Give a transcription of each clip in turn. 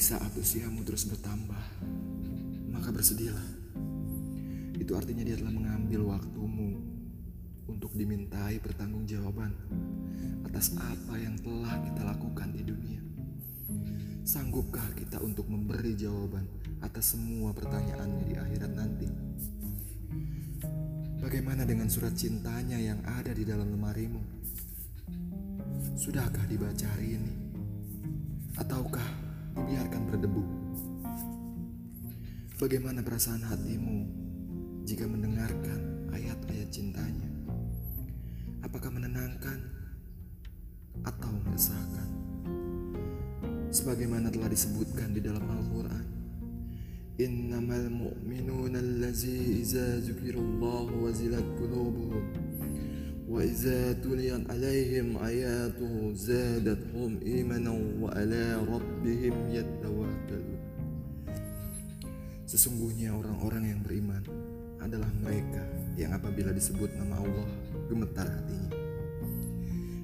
Di saat usiamu terus bertambah, maka bersedialah. Itu artinya dia telah mengambil waktumu untuk dimintai pertanggungjawaban atas apa yang telah kita lakukan di dunia. Sanggupkah kita untuk memberi jawaban atas semua pertanyaannya di akhirat nanti? Bagaimana dengan surat cintanya yang ada di dalam lemarimu? Sudahkah dibaca hari ini? Ataukah berdebu? Bagaimana perasaan hatimu jika mendengarkan ayat-ayat cintanya? Apakah menenangkan atau meresahkan? Sebagaimana telah disebutkan di dalam Al-Quran, Innamal mu'minuna allazi iza zukirallahu wazilat qulubuhum tuliyat alaihim ayatuhu zadathum imanan wa ala yatawakkalun Sesungguhnya orang-orang yang beriman adalah mereka yang apabila disebut nama Allah gemetar hatinya.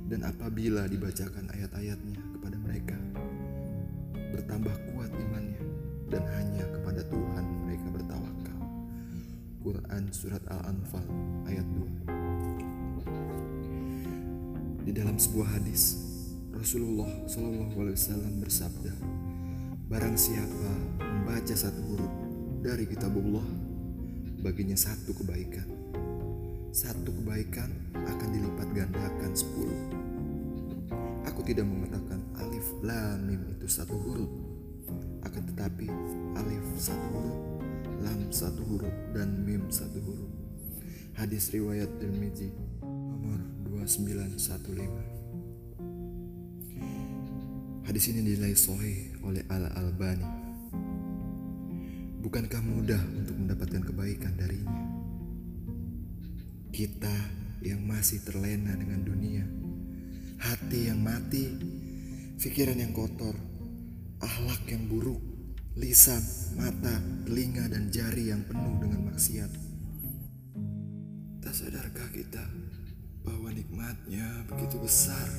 Dan apabila dibacakan ayat-ayatnya kepada mereka bertambah kuat imannya dan hanya kepada Tuhan mereka bertawakal. Quran Surat Al-Anfal ayat 2 Di dalam sebuah hadis, Rasulullah Wasallam bersabda, Barang siapa membaca satu huruf dari kitabullah, baginya satu kebaikan. Satu kebaikan akan dilipat gandakan sepuluh. Aku tidak mengatakan alif lam mim itu satu huruf, akan tetapi alif satu huruf, lam satu huruf, dan mim satu huruf. Hadis riwayat Tirmizi nomor 2915. Hadis ini dinilai sahih oleh Al Albani. Bukankah mudah untuk mendapatkan kebaikan darinya? Kita yang masih terlena dengan dunia, hati yang mati, pikiran yang kotor, akhlak yang buruk, lisan, mata, telinga, dan jari yang penuh dengan maksiat. Tak sadarkah kita bahwa nikmatnya begitu besar